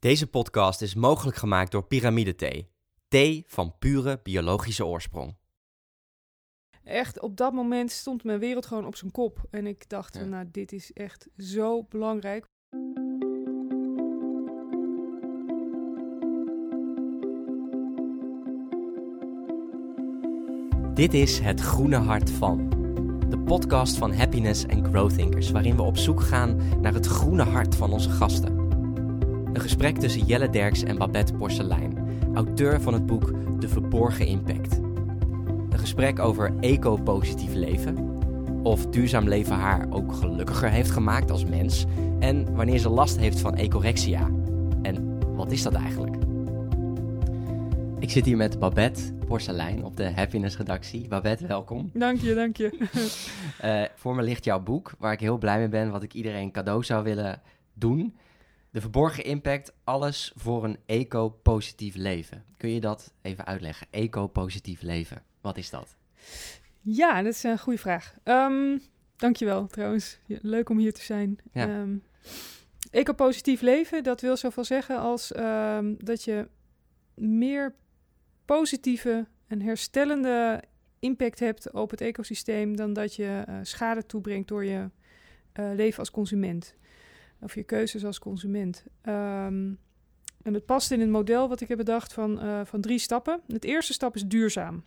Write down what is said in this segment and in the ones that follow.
Deze podcast is mogelijk gemaakt door Pyramide Thee. Thee van pure biologische oorsprong. Echt, op dat moment stond mijn wereld gewoon op zijn kop. En ik dacht, Ja. nou, dit is echt zo belangrijk. Dit is Het Groene Hart van. De podcast van Happiness and Growth Thinkers, waarin we op zoek gaan naar het groene hart van onze gasten. Een gesprek tussen Jelle Derks en Babette Porcelein, auteur van het boek De Verborgen Impact. Een gesprek over eco-positief leven, of duurzaam leven haar ook gelukkiger heeft gemaakt als mens, en wanneer ze last heeft van ecorexia. En wat is dat eigenlijk? Ik zit hier met Babette Porcelein op de Happiness redactie. Babette, welkom. Dank je, dank je. Eh, voor me ligt jouw boek, waar ik heel blij mee ben, wat ik iedereen cadeau zou willen doen. De verborgen impact, alles voor een eco-positief leven. Kun je dat even uitleggen? Eco-positief leven, wat is dat? ja, dat is een goede vraag. Ehm dankjewel trouwens. Leuk om hier te zijn. Ja. Ehm, ecopositief leven, dat wil zoveel zeggen als ehm, dat je meer positieve en herstellende impact hebt op het ecosysteem dan dat je eh, schade toebrengt door je eh, leven als consument. Of je keuzes als consument. Ehm, en het past in een model wat ik heb bedacht van, eh, van drie stappen. Het eerste stap is duurzaam.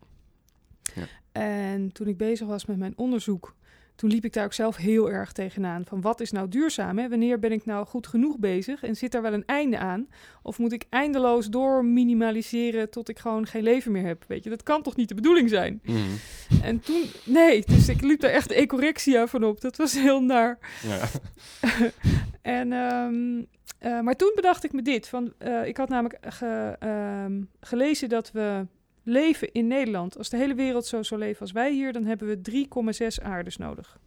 Ja. En toen ik bezig was met mijn onderzoek, toen liep ik daar ook zelf heel erg tegenaan. Van wat is nou duurzaam? Hè? Wanneer ben ik nou goed genoeg bezig? En zit daar wel een einde aan? Of moet ik eindeloos door minimaliseren tot ik gewoon geen leven meer heb? Weet je, dat kan toch niet de bedoeling zijn? En toen, nee, dus ik liep daar echt ecorexia van op. Dat was heel naar. Ja. En, ehm, eh, maar toen bedacht ik me dit. Van, eh, ik had namelijk ge- ehm, gelezen dat we leven in Nederland. Als de hele wereld zo zou leven als wij hier, dan hebben we 3,6 aardes nodig.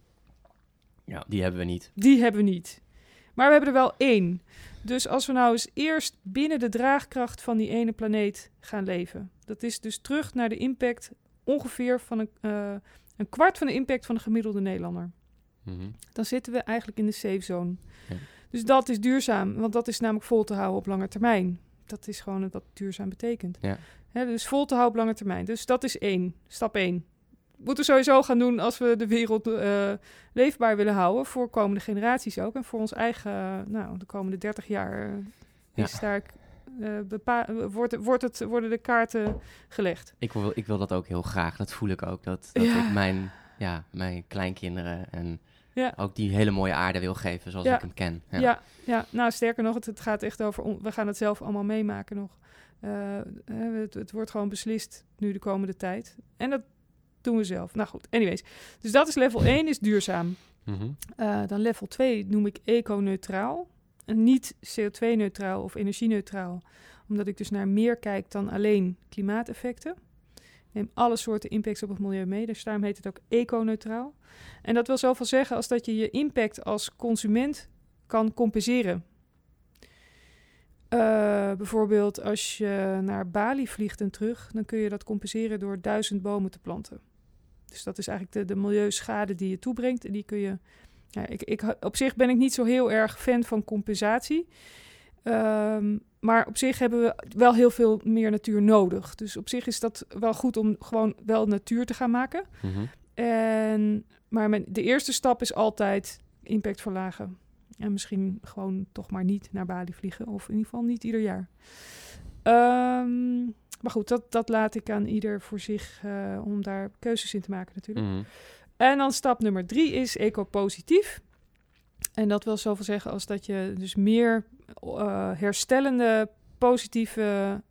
ja, die hebben we niet. Die hebben we niet. Maar we hebben er wel één. Dus als we nou eens eerst binnen de draagkracht van die ene planeet gaan leven. Dat is dus terug naar de impact ongeveer van een, eh, een kwart van de impact van de gemiddelde Nederlander. Mhm. Dan zitten we eigenlijk in de safe zone. Ja. Dus dat is duurzaam, want dat is namelijk vol te houden op lange termijn. Dat is gewoon wat duurzaam betekent. Ja. Dus vol te houden op lange termijn. Dus dat is één, stap één. Moeten we sowieso gaan doen als we de wereld eh, leefbaar willen houden. Voor komende generaties ook. En voor ons eigen, eh, nou, de komende 30 jaar eh, Ja. is daar, bepa- wordt, wordt het, worden de kaarten gelegd. Ik, wil, ik wil dat ook heel graag. Dat voel ik ook. Dat, dat Ja. ik mijn, ja, mijn kleinkinderen en Ja. ook die hele mooie aarde wil geven zoals Ja. ik hem ken. Ja. Ja, nou sterker nog, het, het gaat echt over. on- we gaan het zelf allemaal meemaken nog. Eh, het, het wordt gewoon beslist nu de komende tijd. En dat doen we zelf. Nou goed, anyways. Dus dat is level 1, is duurzaam. Mhm. Eh, dan level 2 noem ik eco-neutraal. En niet CO2-neutraal of energie-neutraal. Omdat ik dus naar meer kijk dan alleen klimaateffecten. Ik neem alle soorten impacts op het milieu mee. Dus daarom heet het ook eco-neutraal. En dat wil zoveel zeggen als dat je je impact als consument kan compenseren. Eh, bijvoorbeeld als je naar Bali vliegt en terug, dan kun je dat compenseren door duizend bomen te planten. Dus dat is eigenlijk de, de milieuschade die je toebrengt. En die kun je. Ja, ik, ik, op zich ben ik niet zo heel erg fan van compensatie. Ehm, maar op zich hebben we wel heel veel meer natuur nodig. Dus op zich is dat wel goed om gewoon wel natuur te gaan maken. Mhm. En, maar de eerste stap is altijd impact verlagen. En misschien gewoon toch maar niet naar Bali vliegen. Of in ieder geval niet ieder jaar. Ehm, maar goed, dat, dat laat ik aan ieder voor zich eh, om daar keuzes in te maken natuurlijk. Mhm. En dan stap nummer drie is eco-positief. En dat wil zoveel zeggen als dat je dus meer eh, herstellende, positieve,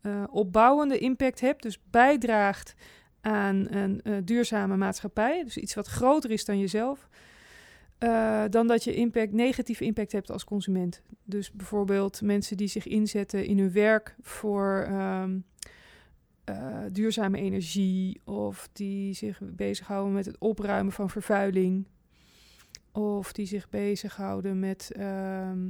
eh, opbouwende impact hebt. Dus bijdraagt aan een duurzame maatschappij. Dus iets wat groter is dan jezelf. Eh, dan dat je impact, negatieve impact hebt als consument. Dus bijvoorbeeld mensen die zich inzetten in hun werk voor ehm, eh, duurzame energie. Of die zich bezighouden met het opruimen van vervuiling. Of die zich bezighouden met ehm,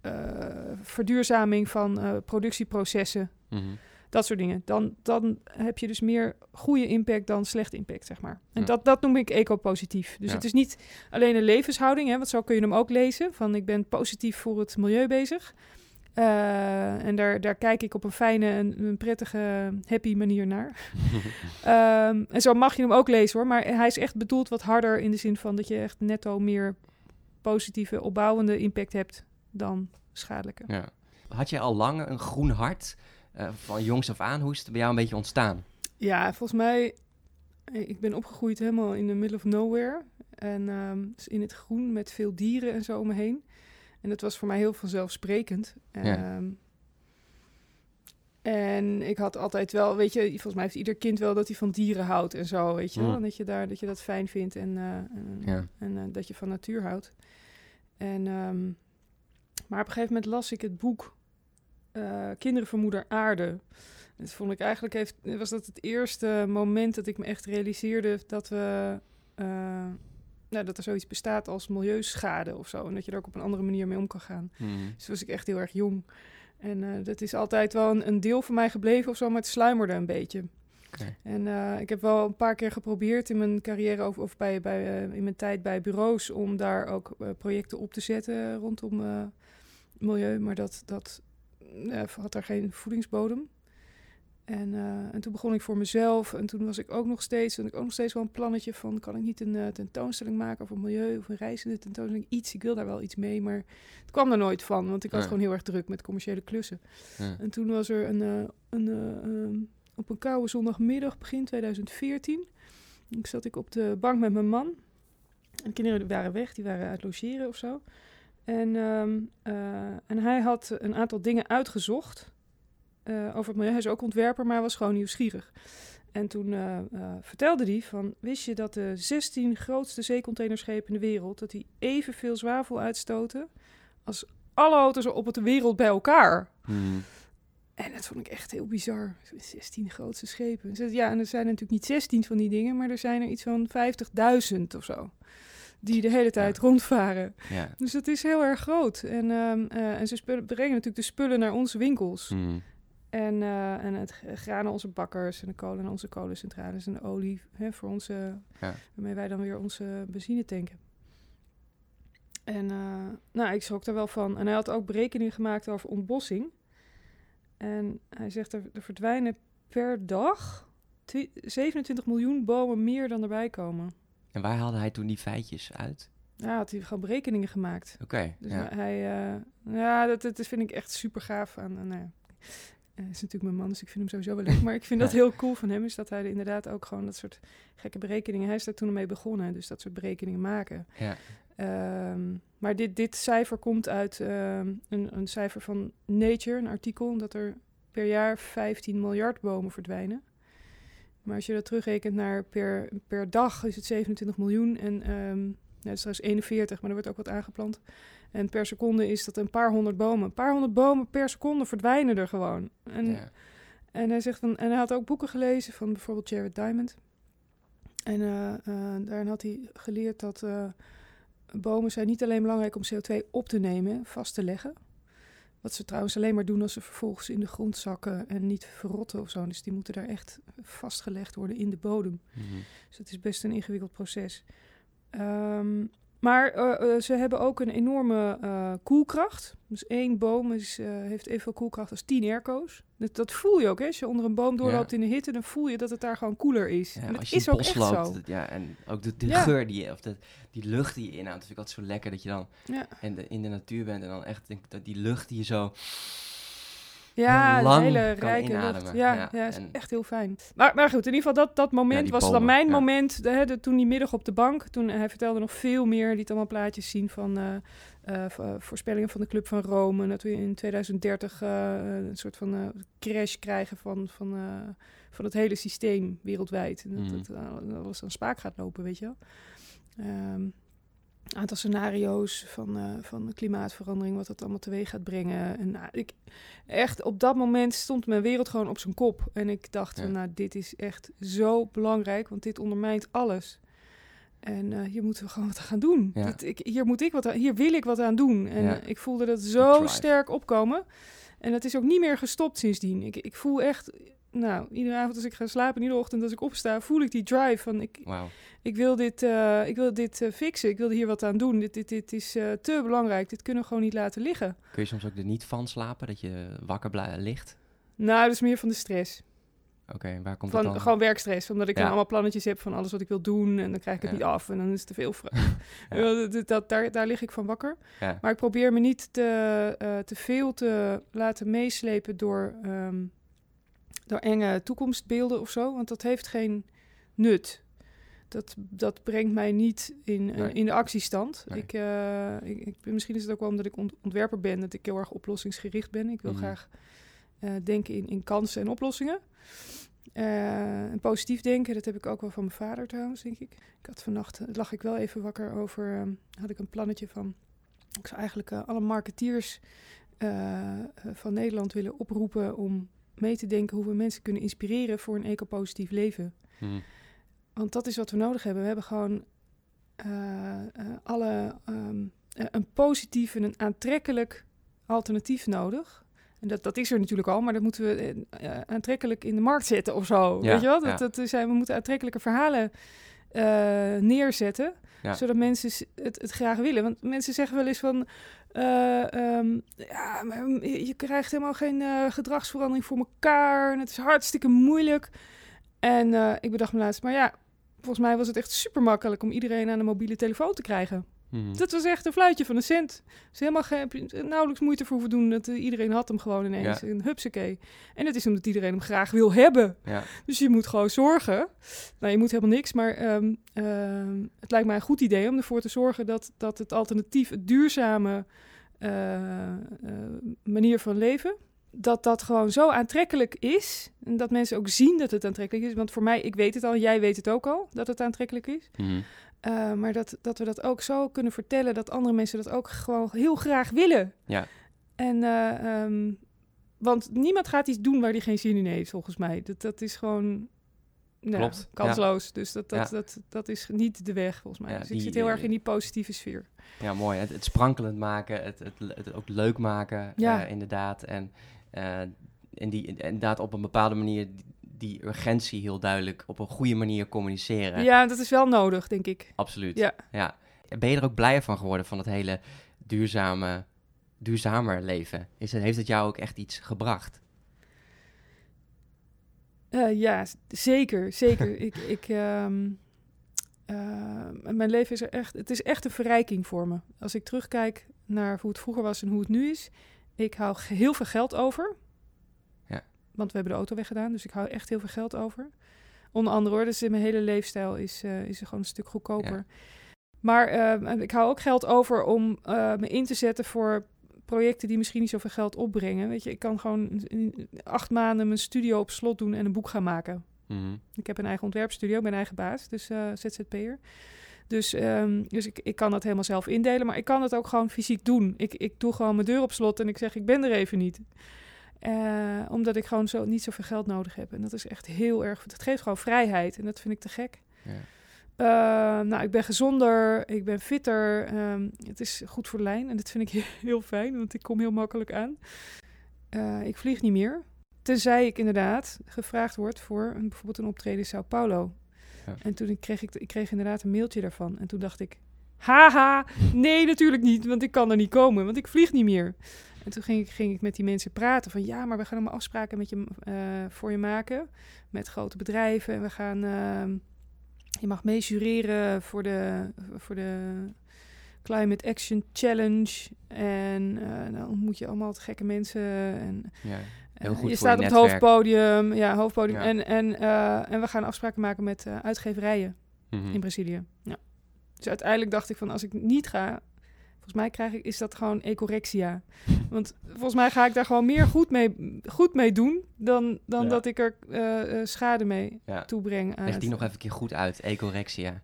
eh, verduurzaming van productieprocessen. Mhm. Dat soort dingen. Dan, dan heb je dus meer goede impact dan slechte impact, zeg maar. En Ja. dat, dat noem ik eco-positief. Dus Ja. het is niet alleen een levenshouding, hè, want zo kun je hem ook lezen. Van ik ben positief voor het milieu bezig. Eh, en daar, daar kijk ik op een fijne en een prettige, happy manier naar. Ehm, en zo mag je hem ook lezen hoor. Maar hij is echt bedoeld wat harder in de zin van dat je echt netto meer positieve, opbouwende impact hebt dan schadelijke. Ja. Had jij al lang een groen hart? Uh, van jongs af aan, hoe is het bij jou een beetje ontstaan? Ja, volgens mij, ik ben opgegroeid helemaal in the middle of nowhere. En um, in het groen met veel dieren en zo om me heen. En dat was voor mij heel vanzelfsprekend. Ja. Um, en ik had altijd wel, weet je, volgens mij heeft ieder kind wel dat hij van dieren houdt en zo, weet je wel. Mm. Dat je daar, dat je dat fijn vindt en, uh, en, ja. en uh, dat je van natuur houdt. En, um, maar op een gegeven moment las ik het boek uh, Kinderen van Moeder Aarde. Dat vond ik eigenlijk, heeft, was dat het eerste moment dat ik me echt realiseerde dat we nou, dat er zoiets bestaat als milieuschade of zo. En dat je er ook op een andere manier mee om kan gaan. Mm. Dus was ik echt heel erg jong. En uh, dat is altijd wel een, een, deel van mij gebleven of zo, maar het sluimerde een beetje. Okay. En uh, ik heb wel een paar keer geprobeerd in mijn carrière of, of bij, bij, uh, in mijn tijd bij bureaus om daar ook projecten op te zetten rondom milieu. Maar dat, dat had er geen voedingsbodem. En, uh, en toen begon ik voor mezelf. En toen was ik ook nog steeds, en ik ook nog steeds wel een plannetje van... kan ik niet een uh, tentoonstelling maken over milieu of een reizende tentoonstelling? Iets, ik wil daar wel iets mee, maar het kwam er nooit van. Want ik was gewoon heel erg druk met commerciële klussen. Ja. En toen was er een, uh, een, um, op een koude zondagmiddag, begin 2014... Ik zat ik op de bank met mijn man. En de kinderen waren weg, die waren uit logeren of zo. En, um, en hij had een aantal dingen uitgezocht uh, over het milieu. Hij is ook ontwerper, maar hij was gewoon nieuwsgierig. En toen uh, vertelde hij van, wist je dat de 16 grootste zeecontainerschepen in de wereld, dat die evenveel zwavel uitstoten als alle auto's op de wereld bij elkaar. Hmm. En dat vond ik echt heel bizar. 16 grootste schepen. Ja, en er zijn natuurlijk niet 16 van die dingen, maar er zijn er iets van 50.000 of zo. Die de hele tijd rondvaren. Ja. Dus dat is heel erg groot. En, um, uh, en ze brengen natuurlijk de spullen naar onze winkels. Hmm. En, uh, en het graan naar onze bakkers en de kolen naar onze kolencentrales en de olie hè, voor onze, ja. waarmee wij dan weer onze benzine tanken. En uh, nou, ik schrok daar wel van. En hij had ook berekeningen gemaakt over ontbossing. En hij zegt er, er verdwijnen per dag 27 miljoen bomen meer dan erbij komen. En waar haalde hij toen die feitjes uit? Ja, had hij gewoon berekeningen gemaakt. Oké. dus ja. hij, uh, ja, dat, dat vind ik echt super gaaf aan. Nou, uh, is natuurlijk mijn man, dus ik vind hem sowieso wel leuk. Maar ik vind dat heel cool van hem, is dat hij inderdaad ook gewoon dat soort gekke berekeningen... Hij is daar toen mee begonnen, dus dat soort berekeningen maken. Ja. Um, maar dit, dit cijfer komt uit um, een, een cijfer van Nature, een artikel... dat er per jaar 15 miljard bomen verdwijnen. Maar als je dat terugrekent naar per, per dag, is het 27 miljoen. En um, nou, dat is 41, maar er wordt ook wat aangeplant. En per seconde is dat een paar honderd bomen. Een paar honderd bomen per seconde verdwijnen er gewoon. En, ja. en hij zegt van, en hij had ook boeken gelezen van bijvoorbeeld Jared Diamond. En uh, uh, daarin had hij geleerd dat uh, bomen zijn niet alleen belangrijk om CO2 op te nemen, vast te leggen. Wat ze trouwens alleen maar doen als ze vervolgens in de grond zakken en niet verrotten of zo. Dus die moeten daar echt vastgelegd worden in de bodem. Mm -hmm. Dus het is best een ingewikkeld proces. Um, maar uh, uh, ze hebben ook een enorme uh, koelkracht. Dus één boom is, heeft evenveel koelkracht als tien airco's. Dat, dat, voel je ook, hè? Als je onder een boom doorloopt ja. in de hitte, dan voel je dat het daar gewoon koeler is. Ja, en dat als je is ook echt loopt, zo. Dat, ja, en ook de, de ja. geur die je, of de, die lucht die je inhoudt. Dat vind ik altijd zo lekker dat je dan in de, in, de, natuur bent en dan echt denk, dat die lucht die je zo ja, lang een hele rijke inademen. lucht. Ja, ja, ja is en... echt heel fijn. Maar, maar goed, in ieder geval dat, dat moment ja, was bomen, dan mijn moment. De, de, toen die middag op de bank, toen hij vertelde nog veel meer. Liet allemaal plaatjes zien van uh, uh, voorspellingen van de Club van Rome. Dat we in 2030 uh, een soort van crash krijgen van, van, van het hele systeem wereldwijd. En dat, mm. dat, dat alles aan spaak gaat lopen, weet je wel. Um, aantal scenario's van, uh, van klimaatverandering, wat dat allemaal teweeg gaat brengen. En nou, ik, echt op dat moment stond mijn wereld gewoon op zijn kop. En ik dacht, ja. nou, dit is echt zo belangrijk, want dit ondermijnt alles. En uh, hier moeten we gewoon wat gaan doen. Ja. Dit, ik, hier, moet ik wat aan, hier wil ik wat aan doen. En ja. ik voelde dat zo sterk opkomen. En dat is ook niet meer gestopt sindsdien. Ik, ik voel echt nou, iedere avond als ik ga slapen, iedere ochtend als ik opsta, voel ik die drive van ik, ik wil dit, eh, ik wil dit eh, fixen, ik wil hier wat aan doen. Dit, dit, dit is eh, te belangrijk, dit kunnen we gewoon niet laten liggen. Kun je soms ook er niet van slapen, dat je wakker ligt? Nou, dat is meer van de stress. Oké, waar komt Van, het dan? gewoon werkstress, omdat ik Ja. dan allemaal plannetjes heb van alles wat ik wil doen en dan krijg ik het Ja. niet af en dan is het te veel vraag. Ja. dat, dat, dat- daar, daar lig ik van wakker. Ja. Maar ik probeer me niet te, te veel te laten meeslepen door, ehm, door enge toekomstbeelden of zo. Want dat heeft geen nut. Dat, dat brengt mij niet in, eh, Nee. in de actiestand. Nee. Ik, eh, ik, misschien is het ook wel omdat ik ont- ontwerper ben, dat ik heel erg oplossingsgericht ben. Ik wil Mhm. graag eh, denken in, in kansen en oplossingen. En positief denken, dat heb ik ook wel van mijn vader trouwens, denk ik. Ik had vannacht, lag ik wel even wakker over, ehm, had ik een plannetje van, ik zou eigenlijk alle marketeers van Nederland willen oproepen om mee te denken hoe we mensen kunnen inspireren voor een ecopositief leven. Mhm. Want dat is wat we nodig hebben. We hebben gewoon eh, eh, alle eh, een positief en een aantrekkelijk alternatief nodig. En dat, dat is er natuurlijk al, maar dat moeten we aantrekkelijk in de markt zetten of zo. Ja, Weet je wel? ja. Dat, dat zijn, we moeten aantrekkelijke verhalen neerzetten, Ja. zodat mensen het, het graag willen. Want mensen zeggen wel eens van, eh, ehm, ja, je, je krijgt helemaal geen eh, gedragsverandering voor elkaar en het is hartstikke moeilijk. En eh, ik bedacht me laatst, maar ja, volgens mij was het echt super makkelijk om iedereen aan een mobiele telefoon te krijgen. Mhm. Dat was echt een fluitje van een cent. Ze helemaal geen, nauwelijks moeite voor hoeven doen. Dat, eh, iedereen had hem gewoon ineens. Ja. Een hupsakee. En het is omdat iedereen hem graag wil hebben. Ja. Dus je moet gewoon zorgen. Nou, je moet helemaal niks. Maar ehm, ehm, het lijkt mij een goed idee om ervoor te zorgen dat, dat het alternatief, het duurzame eh, eh, manier van leven, dat dat gewoon zo aantrekkelijk is. En dat mensen ook zien dat het aantrekkelijk is. Want voor mij, ik weet het al, jij weet het ook al, dat het aantrekkelijk is. Mhm. Uh, maar dat, dat we dat ook zo kunnen vertellen dat andere mensen dat ook gewoon heel graag willen. Ja. En, uh, um, want niemand gaat iets doen waar hij geen zin in heeft, volgens mij. Dat, dat is gewoon nou, Klopt, kansloos. Dus dat, dat, Ja. dat, dat is niet de weg, volgens mij. Ja, dus die- ik zit heel erg in die positieve sfeer. Ja, mooi. Het, het sprankelend maken, het, het, het ook leuk maken, Ja. eh, inderdaad. En, eh, en die, inderdaad op een bepaalde manier die, urgentie heel duidelijk op een goede manier communiceren. Ja, dat is wel nodig, denk ik. Absoluut. Ja. ja. Ben je er ook blijer van geworden van het hele duurzame, duurzamer leven? Is het, heeft het jou ook echt iets gebracht? Uh, ja, zeker, zeker. ik, ik, ehm, uh, mijn leven is er echt, het is echt een verrijking voor me. Als ik terugkijk naar hoe het vroeger was en hoe het nu is, ik hou heel veel geld over. Ja. Want we hebben de auto weggedaan, dus ik hou echt heel veel geld over. Onder andere hoor, dus mijn hele leefstijl is, uh, is gewoon een stuk goedkoper. Ja. Maar uh, ik hou ook geld over om uh, me in te zetten voor projecten die misschien niet zoveel geld opbrengen. Weet je, ik kan gewoon in acht maanden mijn studio op slot doen en een boek gaan maken. Mm Ik heb een eigen ontwerpstudio, ik ben eigen baas, dus uh, ZZP'er. Dus, um, dus ik, ik kan dat helemaal zelf indelen, maar ik kan het ook gewoon fysiek doen. Ik, ik doe gewoon mijn deur op slot en ik zeg, ik ben er even niet. Uh, omdat ik gewoon zo, niet zoveel geld nodig heb. En dat is echt heel erg, het geeft gewoon vrijheid en dat vind ik te gek. Ja. Uh, nou, ik ben gezonder, ik ben fitter. Um, het is goed voor de lijn en dat vind ik heel fijn, want ik kom heel makkelijk aan. Uh, ik vlieg niet meer. Tenzij ik inderdaad gevraagd word voor een, bijvoorbeeld een optreden in Sao Paulo. Ja. En toen kreeg ik, ik kreeg inderdaad een mailtje daarvan. En toen dacht ik, haha, nee natuurlijk niet, want ik kan er niet komen, want ik vlieg niet meer. En toen ging ik, ging ik met die mensen praten van ja, maar we gaan allemaal afspraken met je, uh, voor je maken. Met grote bedrijven. En we gaan, uh, je mag meejureren voor de, voor de Climate Action Challenge. En uh, dan ontmoet je allemaal te gekke mensen. En, ja. Heel goed je staat je op het hoofdpodium. Ja, hoofdpodium. Ja. En, en, uh, en we gaan afspraken maken met uh, uitgeverijen Mhm. in Brazilië. Ja. Dus uiteindelijk dacht ik van als ik niet ga, volgens mij krijg ik, is dat gewoon ecorexia. Want volgens mij ga ik daar gewoon meer goed mee, goed mee doen dan, dan Ja. dat ik er uh, schade mee toebreng. Aan Leg het- die nog even een keer goed uit, ecorexia.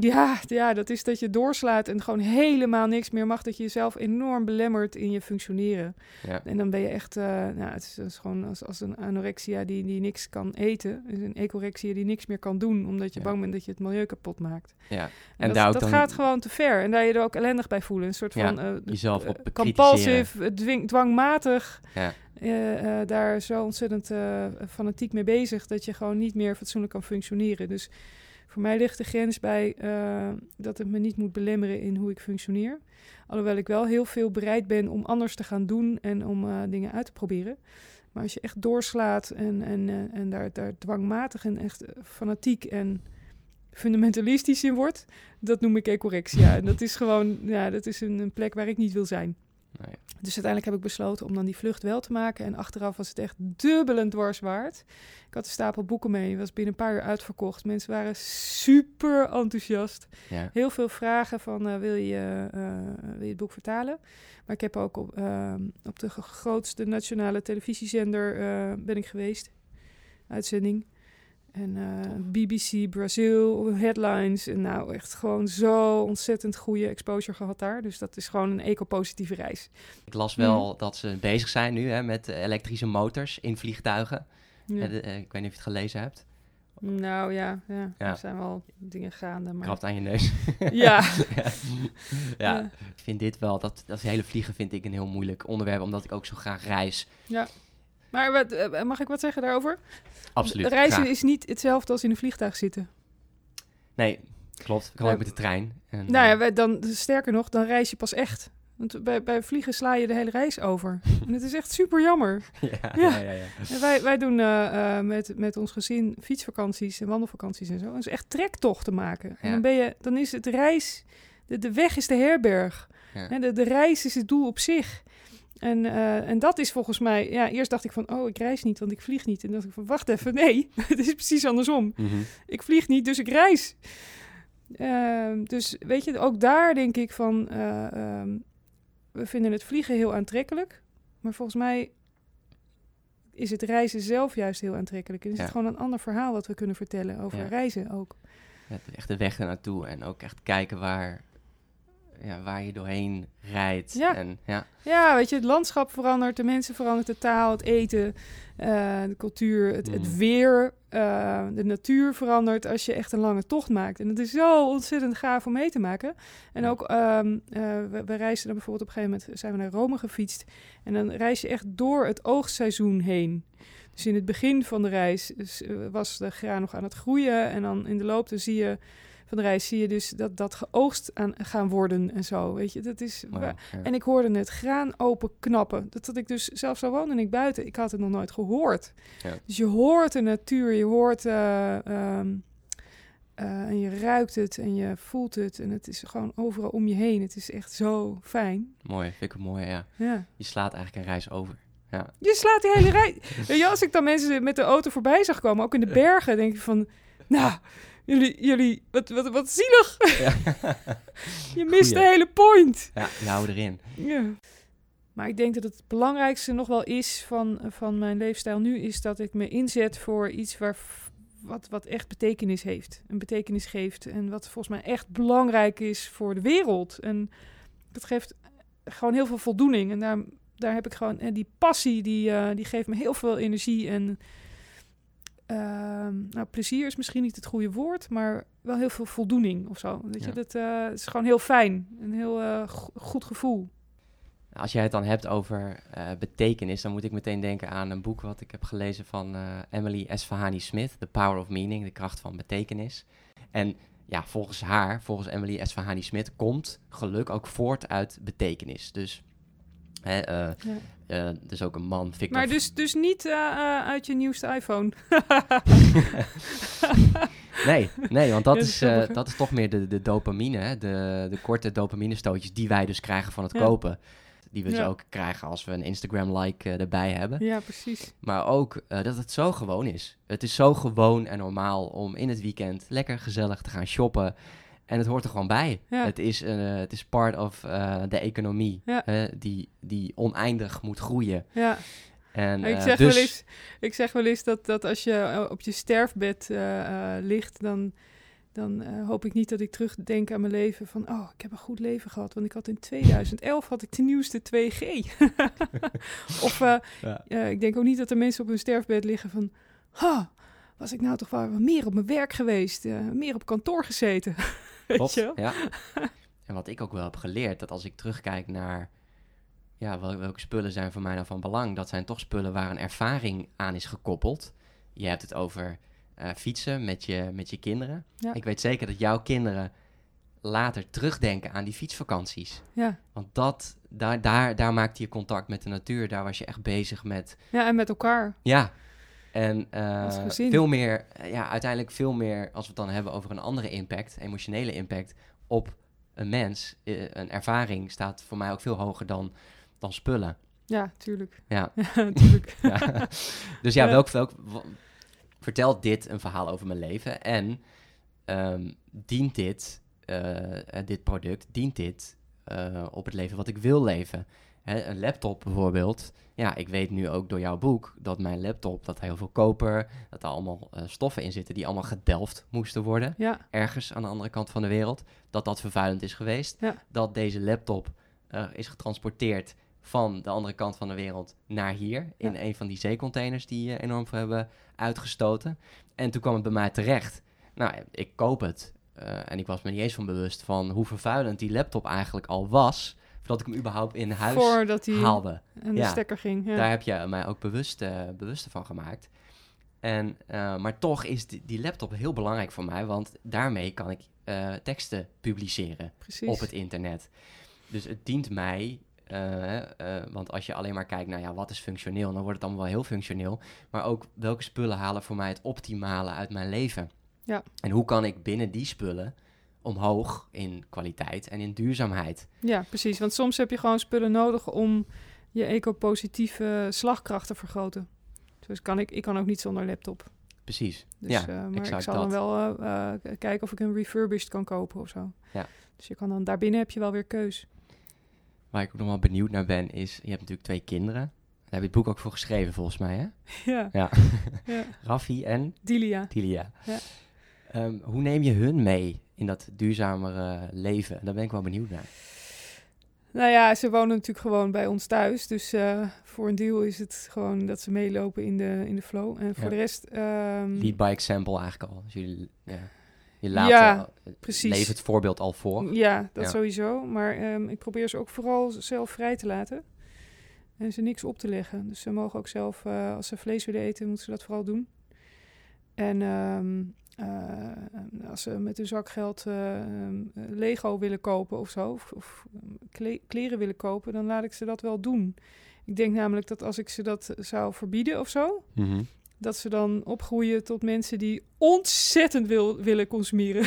Ja, ja, dat is dat je doorslaat en gewoon helemaal niks meer mag. Dat je jezelf enorm belemmert in je functioneren. Ja. En dan ben je echt, uh, nou, het is, het is, gewoon als, als een anorexia die, die niks kan eten. een ecorexia die niks meer kan doen, omdat je Ja. bang bent dat je het milieu kapot maakt. Ja. En, En dat, daar dat dan gaat gewoon te ver. En daar je er ook ellendig bij voelen. Een soort van eh, jezelf eh, op compulsive, eh, dwing, dwangmatig. Ja. eh, eh, daar zo ontzettend eh, fanatiek mee bezig dat je gewoon niet meer fatsoenlijk kan functioneren. Dus voor mij ligt de grens bij eh, dat het me niet moet belemmeren in hoe ik functioneer. Alhoewel ik wel heel veel bereid ben om anders te gaan doen en om eh, dingen uit te proberen. Maar als je echt doorslaat en, en, eh, en daar, daar dwangmatig en echt fanatiek en fundamentalistisch in wordt, dat noem ik ecorexia. en dat is gewoon, ja, dat is een plek waar ik niet wil zijn. Nee. Dus uiteindelijk heb ik besloten om dan die vlucht wel te maken. En achteraf was het echt dubbel en dwars waard. Ik had een stapel boeken mee. was binnen een paar uur uitverkocht. Mensen waren super enthousiast. Ja. Heel veel vragen van eh, wil, je, eh, wil je het boek vertalen? Maar ik heb ook op, eh, op de grootste nationale televisiezender eh, ben ik geweest. Uitzending. En eh, BBC, Brazil, headlines. En nou, echt gewoon zo ontzettend goede exposure gehad daar. Dus dat is gewoon een eco-positieve reis. Ik las wel dat ze bezig zijn nu hè, met elektrische motors in vliegtuigen. Ja. Eh, de- eh, ik weet niet of je het gelezen hebt. Nou ja, ja, Ja. er zijn wel dingen gaande. Maar... Krabt aan je neus. Ja. ja. Ja, Ja. ik vind dit wel, dat, dat hele vliegen vind ik een heel moeilijk onderwerp, omdat ik ook zo graag reis. Maar wat, eh, mag ik wat zeggen daarover? Absoluut. Reizen graag. is niet hetzelfde als in een vliegtuig zitten. Nee, klopt. Kan Ja. ook met de trein. En, Nou ja, eh, dan, sterker nog, dan reis je pas echt. Want bij, bij vliegen sla je de hele reis over. en het is echt super jammer. ja, Ja. ja, ja, ja. En wij, wij doen eh, eh, met, met ons gezin fietsvakanties en wandelvakanties en zo. Het is echt trektochten maken. En dan, ben je, dan is het reis, de, de weg is de herberg. En de, de reis is het doel op zich. En, eh, en dat is volgens mij, ja, eerst dacht ik van, oh, ik reis niet, want ik vlieg niet. En dan dacht ik van, wacht even, nee, het is precies andersom. Mhm. Ik vlieg niet, dus ik reis. Ehm, dus weet je, ook daar denk ik van, eh, ehm, we vinden het vliegen heel aantrekkelijk. Maar volgens mij is het reizen zelf juist heel aantrekkelijk. En is Ja. het gewoon een ander verhaal wat we kunnen vertellen over Ja. reizen ook. Ja, echt de weg ernaartoe en ook echt kijken waar, ja, waar je doorheen rijdt. Ja. En, ja. Ja, weet je, het landschap verandert, de mensen veranderen, de taal, het eten, eh, de cultuur, het, Mm. het weer, eh, de natuur verandert als je echt een lange tocht maakt. En dat is zo ontzettend gaaf om mee te maken. En Ja. ook, ehm, eh, we, we reisden dan bijvoorbeeld op een gegeven moment, zijn we naar Rome gefietst. En dan reis je echt door het oogstseizoen heen. Dus in het begin van de reis dus, was de graan nog aan het groeien. En dan in de loop dan zie je van de reis zie je dus dat dat geoogst aan gaan worden en zo. Weet je, dat is. Ja. En ik hoorde het graan open knappen. Dat had ik dus zelfs zo woonde ik buiten. Ik had het nog nooit gehoord. Ja. Dus je hoort de natuur, je hoort eh, ehm, eh, en je ruikt het en je voelt het en het is gewoon overal om je heen. Het is echt zo fijn. Mooi, vind ik een mooie, ja. Ja. Je slaat eigenlijk een reis over. Ja, Je slaat die hele. Weet je, als ik dan mensen met de auto voorbij zag komen, ook in de bergen, denk ik van, nou, jullie, jullie, wat, wat, wat zielig. Je mist de hele point. ja je houdt erin. Ja. Maar ik denk dat het belangrijkste nog wel is van, van mijn leefstijl nu, is dat ik me inzet voor iets waar, wat, wat echt betekenis heeft. Een betekenis geeft. En wat volgens mij echt belangrijk is voor de wereld. En dat geeft gewoon heel veel voldoening. En daar, daar heb ik gewoon, en die passie, die, eh, die geeft me heel veel energie. En ehm, nou, plezier is misschien niet het goede woord, maar wel heel veel voldoening of zo. Weet je, dat eh, is gewoon heel fijn. Een heel eh, go- goed gevoel. Als jij het dan hebt over eh, betekenis, dan moet ik meteen denken aan een boek wat ik heb gelezen van Emily Esfahani Smith, The Power of Meaning, de kracht van betekenis. En ja, volgens haar, volgens Emily Esfahani Smith, komt geluk ook voort uit betekenis. Dus, hè, eh, Ja. eh, dus ook een man, Victor. Maar dus, dus niet eh, eh, uit je nieuwste iPhone. Nee, nee, want dat, Ja, is, eh, dat is toch meer de, de dopamine, hè? De, de korte dopaminestootjes die wij dus krijgen van het Ja. kopen. Die we dus ook krijgen als we een Instagram-like erbij hebben. ja, precies. Maar ook eh, dat het zo gewoon is. Het is zo gewoon en normaal om in het weekend lekker gezellig te gaan shoppen. En het hoort er gewoon bij. Ja. Het, is, eh, het is part of eh, de economie Ja. die, die oneindig moet groeien. Ja. En, ik, eh, zeg dus, wel eens, ik zeg wel eens dat, dat als je op je sterfbed eh, eh, ligt, dan dan eh, hoop ik niet dat ik terugdenk aan mijn leven van, oh, ik heb een goed leven gehad. Want ik had in 2011 had ik de nieuwste 2G. of eh, Ja. eh, ik denk ook niet dat er mensen op hun sterfbed liggen van, ha, was ik nou toch wel meer op mijn werk geweest, eh, meer op kantoor gezeten. Klopt, ja. En wat ik ook wel heb geleerd, dat als ik terugkijk naar ja, wel- welke spullen zijn voor mij nou van belang, dat zijn toch spullen waar een ervaring aan is gekoppeld. Je hebt het over eh, fietsen met je, met je kinderen. Ja. Ik weet zeker dat jouw kinderen later terugdenken aan die fietsvakanties. Ja. Want dat, daar, daar, daar maakte je contact met de natuur. Daar was je echt bezig met ja, en met elkaar. ja. En eh, veel meer, eh, ja, uiteindelijk veel meer, als we het dan hebben over een andere impact, emotionele impact op een mens. eh, een ervaring staat voor mij ook veel hoger dan, dan spullen. Ja, tuurlijk. Ja. Ja, tuurlijk. ja. Dus ja, welk, welk, vertelt dit een verhaal over mijn leven? En ehm, dient dit, dit product, dient dit op het leven wat ik wil leven? Hè, een laptop bijvoorbeeld. Ja, ik weet nu ook door jouw boek dat mijn laptop, dat heel veel koper, dat er allemaal eh, stoffen in zitten die allemaal gedelft moesten worden. Ja, Ergens aan de andere kant van de wereld. Dat dat vervuilend is geweest. Ja. Dat deze laptop eh, is getransporteerd van de andere kant van de wereld naar hier. In Ja. een van die zeecontainers die eh, enorm veel hebben uitgestoten. En toen kwam het bij mij terecht. Nou, ik koop het. en ik was me niet eens van bewust van hoe vervuilend die laptop eigenlijk al was. Voordat ik hem überhaupt in huis voordat hij haalde. aan de Ja. stekker ging. Ja. Daar heb je mij ook bewust, eh, bewust van gemaakt. En, eh, maar toch is die, die laptop heel belangrijk voor mij, want daarmee kan ik eh, teksten publiceren Precies. op het internet. Dus het dient mij, want als je alleen maar kijkt naar ja, wat is functioneel, dan wordt het allemaal wel heel functioneel. Maar ook welke spullen halen voor mij het optimale uit mijn leven? Ja. En hoe kan ik binnen die spullen omhoog in kwaliteit en in duurzaamheid? Ja, precies. Want soms heb je gewoon spullen nodig om je eco-positieve slagkracht te vergroten. Dus kan ik, ik kan ook niet zonder laptop. Precies. Dus, Ja, eh, maar ik zal dan wel eh, eh, kijken of ik een refurbished kan kopen of zo. Ja. Dus je kan dan, daarbinnen heb je wel weer keus. Waar ik ook nog wel benieuwd naar ben, is... Je hebt natuurlijk twee kinderen. Daar heb je het boek ook voor geschreven, volgens mij, hè? ja, Ja. ja. Raffi en Dilia. Tilia. Ja. Ehm, hoe neem je hun mee in dat duurzamere leven? Daar ben ik wel benieuwd naar. Nou ja, ze wonen natuurlijk gewoon bij ons thuis. Dus eh, voor een deel is het gewoon dat ze meelopen in de, in de flow. En voor Ja. de rest... ehm, Lead by example eigenlijk al. Dus jullie, ja, je laat Ja, eh, leef het voorbeeld al voor. Ja, dat Ja. sowieso. Maar ehm, ik probeer ze ook vooral zelf vrij te laten. En ze niks op te leggen. Dus ze mogen ook zelf, eh, als ze vlees willen eten, moeten ze dat vooral doen. En ehm, eh, als ze met hun zakgeld eh, ehm, Lego willen kopen of zo, of, of kle- kleren willen kopen, dan laat ik ze dat wel doen. Ik denk namelijk dat als ik ze dat zou verbieden of zo, Mhm. dat ze dan opgroeien tot mensen die ontzettend wil, willen consumeren.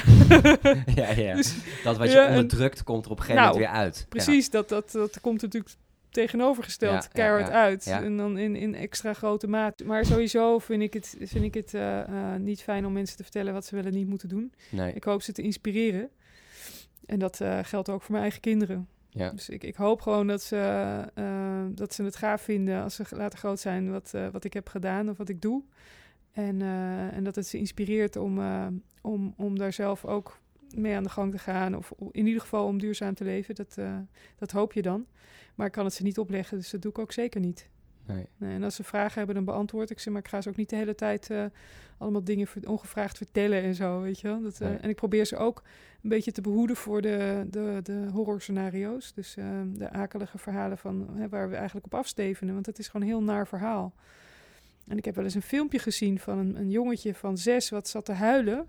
ja, ja. Dus dat wat je ja, en- onderdrukt komt er op een gegeven Nou, moment weer uit. Ja. Precies, dat, dat, dat komt natuurlijk tegenovergesteld Ja, keihard ja, uit. En dan in, in extra grote maat. Maar sowieso vind ik het, vind ik het eh, eh, niet fijn om mensen te vertellen wat ze wel en niet moeten doen. Nee. Ik hoop ze te inspireren. En dat eh, geldt ook voor mijn eigen kinderen. Ja. Dus ik, ik hoop gewoon dat ze, dat ze het gaaf vinden als ze later groot zijn wat, wat ik heb gedaan of wat ik doe. En, en dat het ze inspireert om, om, om daar zelf ook mee aan de gang te gaan. Of in ieder geval om duurzaam te leven. Dat, eh, dat hoop je dan. Maar ik kan het ze niet opleggen, dus dat doe ik ook zeker niet. Nee. Nee, en als ze vragen hebben, dan beantwoord ik ze. Maar ik ga ze ook niet de hele tijd eh, allemaal dingen ongevraagd vertellen en zo, weet je wel. Dat, eh, Nee. En ik probeer ze ook een beetje te behoeden voor de, de, de horrorscenario's. Dus eh, de akelige verhalen van, hè, waar we eigenlijk op afstevenen. Want het is gewoon een heel naar verhaal. En ik heb wel eens een filmpje gezien van een, een jongetje van zes wat zat te huilen.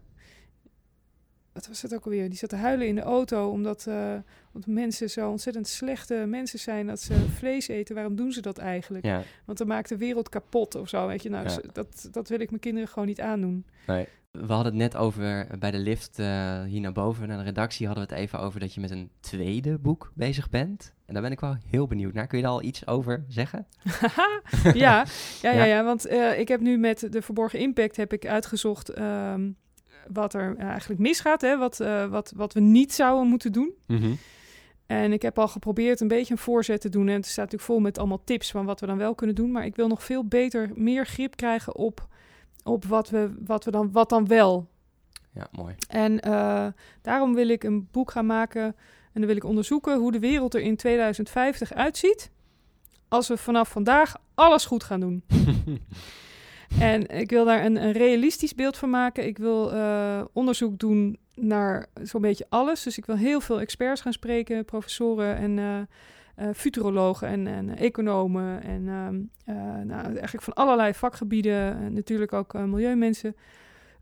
Wat was het ook alweer? Die zat te huilen in de auto omdat, eh, omdat mensen zo ontzettend slechte mensen zijn dat ze vlees eten. Waarom doen ze dat eigenlijk? Ja, Want dan maakt de wereld kapot of zo, weet je. Nou, Ja. dat, dat wil ik mijn kinderen gewoon niet aandoen. nee. We hadden het net over, bij de lift eh, hier naar boven, naar de redactie, hadden we het even over dat je met een tweede boek bezig bent. En daar ben ik wel heel benieuwd naar. Kun je daar al iets over zeggen? ja, ja, ja, Ja. ja, want eh, ik heb nu met de verborgen impact heb ik uitgezocht ehm, wat er eh, eigenlijk misgaat, hè, wat, eh, wat, wat we niet zouden moeten doen. Mhm. En ik heb al geprobeerd een beetje een voorzet te doen. En het staat natuurlijk vol met allemaal tips van wat we dan wel kunnen doen. Maar ik wil nog veel beter, meer grip krijgen op, op wat, we, wat, we dan, wat dan wel Ja, mooi. En eh, daarom wil ik een boek gaan maken en dan wil ik onderzoeken hoe de wereld er in 2050 uitziet als we vanaf vandaag alles goed gaan doen. en ik wil daar een, een realistisch beeld van maken. Ik wil eh, onderzoek doen naar zo'n beetje alles. Dus ik wil heel veel experts gaan spreken, professoren en eh, eh, futurologen en, en economen. En ehm, eh, nou, eigenlijk van allerlei vakgebieden. En natuurlijk ook milieumensen.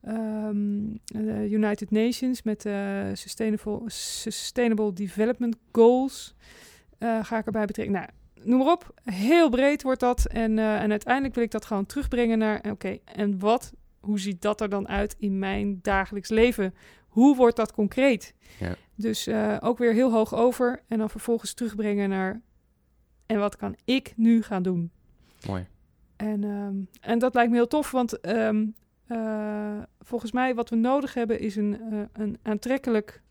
Ehm, de United Nations met Sustainable, Sustainable Development Goals ga ik erbij betrekken. Nou, noem maar op. Heel breed wordt dat. En, eh, en uiteindelijk wil ik dat gewoon terugbrengen naar... Oké, en wat? Hoe ziet dat er dan uit in mijn dagelijks leven? Hoe wordt dat concreet? Ja. Dus eh, ook weer heel hoog over. En dan vervolgens terugbrengen naar... En wat kan ik nu gaan doen? Mooi. En, ehm, en dat lijkt me heel tof, want ehm, eh, volgens mij wat we nodig hebben is een, een aantrekkelijk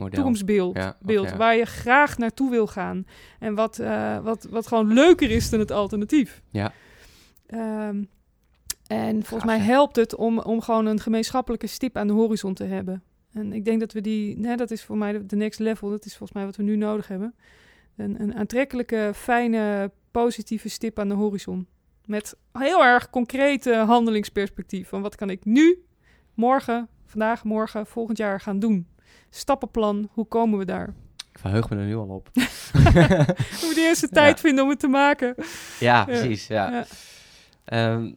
Model. toekomstbeeld. Ja, beeld, ja. Waar je graag naartoe wil gaan. En wat, eh, wat, wat gewoon leuker is dan het alternatief. Ja. Ehm, en volgens mij helpt het om, om gewoon een gemeenschappelijke stip aan de horizon te hebben. En ik denk dat we die, nee, dat is voor mij de, de next level. Dat is volgens mij wat we nu nodig hebben. Een, een aantrekkelijke, fijne, positieve stip aan de horizon. Met heel erg concrete handelingsperspectief. Van wat kan ik nu, morgen, vandaag, morgen, volgend jaar gaan doen? Stappenplan, hoe komen we daar? Ik verheug me er nu al op. We moeten eerst de Ja. tijd vinden om het te maken. ja, precies. Ja. Ja. Ehm,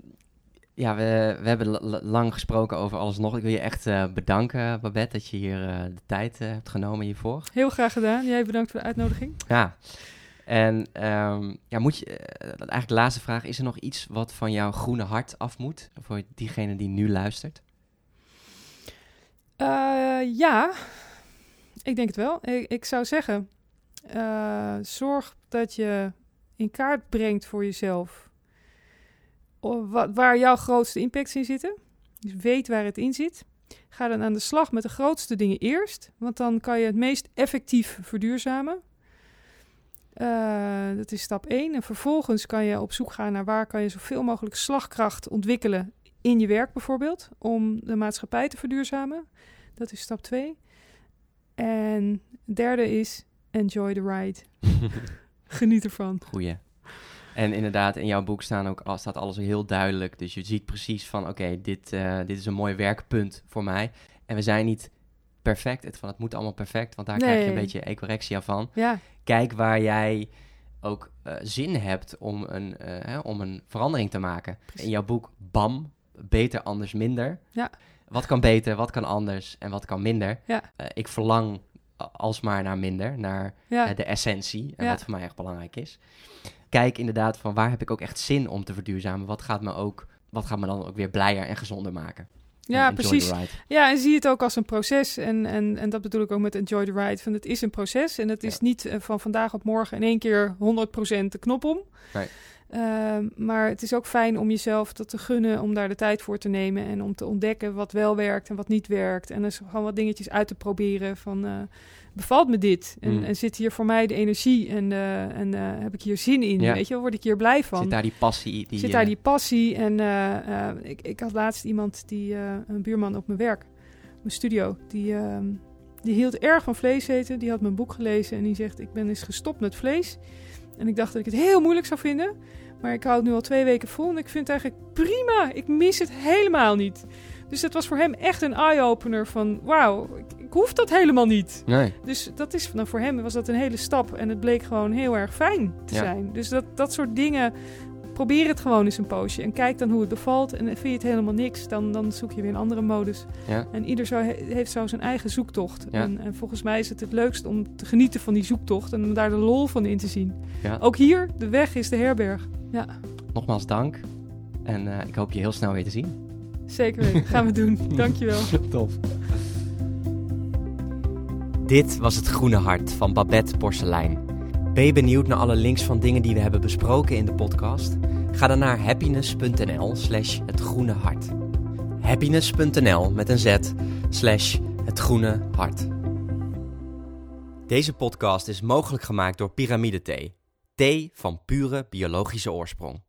ja, we, we hebben lang gesproken over alles nog. Ik wil je echt eh, bedanken, Babette, dat je hier eh, de tijd eh, hebt genomen hiervoor. Heel graag gedaan. Jij bedankt voor de uitnodiging. Ja. En ehm, ja, moet je, eigenlijk de laatste vraag. Is er nog iets wat van jouw groene hart af moet? Voor diegene die nu luistert? Eh, ja, ik denk het wel. Ik, zou zeggen, eh, zorg dat je in kaart brengt voor jezelf waar jouw grootste impacts in zitten. Dus weet waar het in zit. Ga dan aan de slag met de grootste dingen eerst, want dan kan je het meest effectief verduurzamen. Eh, dat is stap 1. En vervolgens kan je op zoek gaan naar waar kan je zoveel mogelijk slagkracht ontwikkelen in je werk bijvoorbeeld, om de maatschappij te verduurzamen. Dat is stap 2. En derde is enjoy the ride. Geniet ervan. Goeie. En inderdaad, in jouw boek staan ook, al- staat alles heel duidelijk. Dus je ziet precies van, oké, dit, eh, dit is een mooi werkpunt voor mij. En we zijn niet perfect. Het, van, het moet allemaal perfect, want daar krijg je een beetje ecorexia van. Ja, Kijk waar jij ook eh, zin hebt om een, eh, hè, om een verandering te maken. Precies. In jouw boek, BAM, beter, anders, minder. Ja. Wat kan beter, wat kan anders en wat kan minder? Ja. Eh, ik verlang alsmaar naar minder, naar ja, eh, de essentie en wat voor mij echt belangrijk is. Kijk inderdaad van waar heb ik ook echt zin om te verduurzamen? Wat gaat me ook, wat gaat me dan ook weer blijer en gezonder maken? ja enjoy precies. the ride. Ja, en zie het ook als een proces. En, en, en dat bedoel ik ook met enjoy the ride. Van het is een proces en het is Ja. niet eh, van vandaag op morgen in één keer 100% de knop om. Nee. Ehm, maar het is ook fijn om jezelf dat te gunnen, om daar de tijd voor te nemen en om te ontdekken wat wel werkt en wat niet werkt. En dus gewoon wat dingetjes uit te proberen van eh, bevalt me dit? En, Mm. en zit hier voor mij de energie en, eh, en eh, heb ik hier zin in? Ja. Weet je, word ik hier blij van? Zit daar die passie? Die, zit daar die passie. En ik, ik had laatst iemand, die, een buurman op mijn werk, mijn studio, die, ehm, die hield erg van vlees eten. Die had mijn boek gelezen en die zegt, ik ben eens gestopt met vlees. En ik dacht dat ik het heel moeilijk zou vinden. Maar ik hou het nu al twee weken vol en ik vind het eigenlijk prima. Ik mis het helemaal niet. Dus dat was voor hem echt een eye-opener van, wauw, ik, ik hoef dat helemaal niet. Nee, Dus dat is, nou, voor hem was dat een hele stap. En het bleek gewoon heel erg fijn te Ja. zijn. Dus dat, dat soort dingen, probeer het gewoon eens een poosje. En kijk dan hoe het bevalt. En vind je het helemaal niks, dan, dan zoek je weer een andere modus. ja. En ieder zo, he- heeft zo zijn eigen zoektocht. Ja. En, en volgens mij is het het leukst om te genieten van die zoektocht. En om daar de lol van in te zien. ja. Ook hier, de weg is de herberg. Ja, Nogmaals dank. En eh, ik hoop je heel snel weer te zien. zeker weten. Gaan we doen. Dankjewel. Tof. Dit was het Groene Hart van Babette Porselein. Ben je benieuwd naar alle links van dingen die we hebben besproken in de podcast? Ga dan naar happiness.nl slash het groene hart. Happiness.nl met een z slash het groene hart. Deze podcast is mogelijk gemaakt door Pyramide Thee. Thee van pure biologische oorsprong.